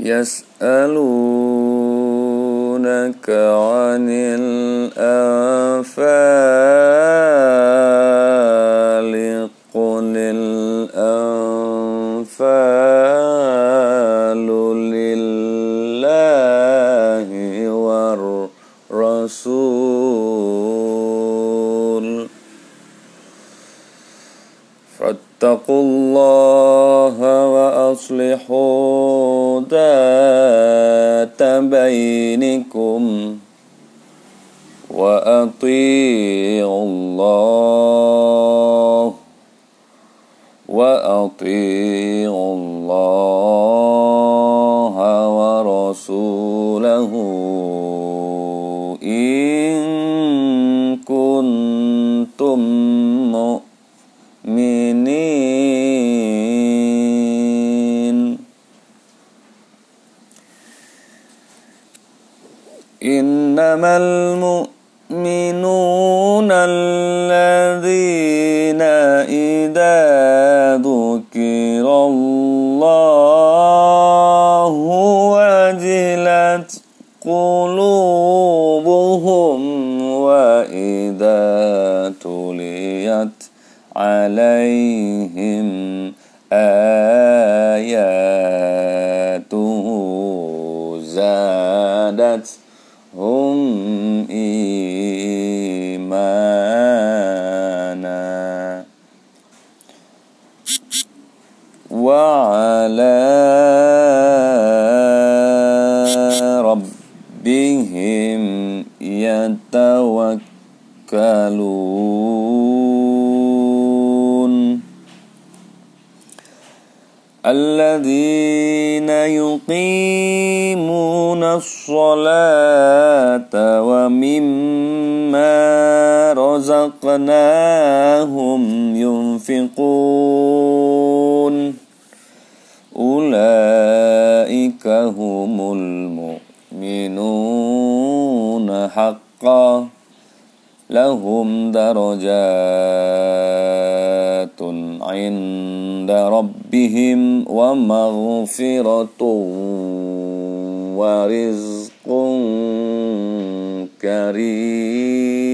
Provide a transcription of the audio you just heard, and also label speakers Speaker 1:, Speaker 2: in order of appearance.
Speaker 1: يسألونك عن الأنفال قل الأنفال لله والرسول. فاتقوا الله وأصلحوا ذات بينكم وأطيعوا الله وأطيعوا الله ورسوله إن كنتم مؤمنين. إنما المؤمنون الذين إذا ذكر الله وجلت قلوبهم وإذا تليت عليهم آياته زادتهم إيمانا. وعلى ربهم يتوكلون. الذين يقيمون الصلاة ومما رزقناهم ينفقون أولئك هم المؤمنون حقا لهم درجات عند ربهم ومغفرة ورزق كريم.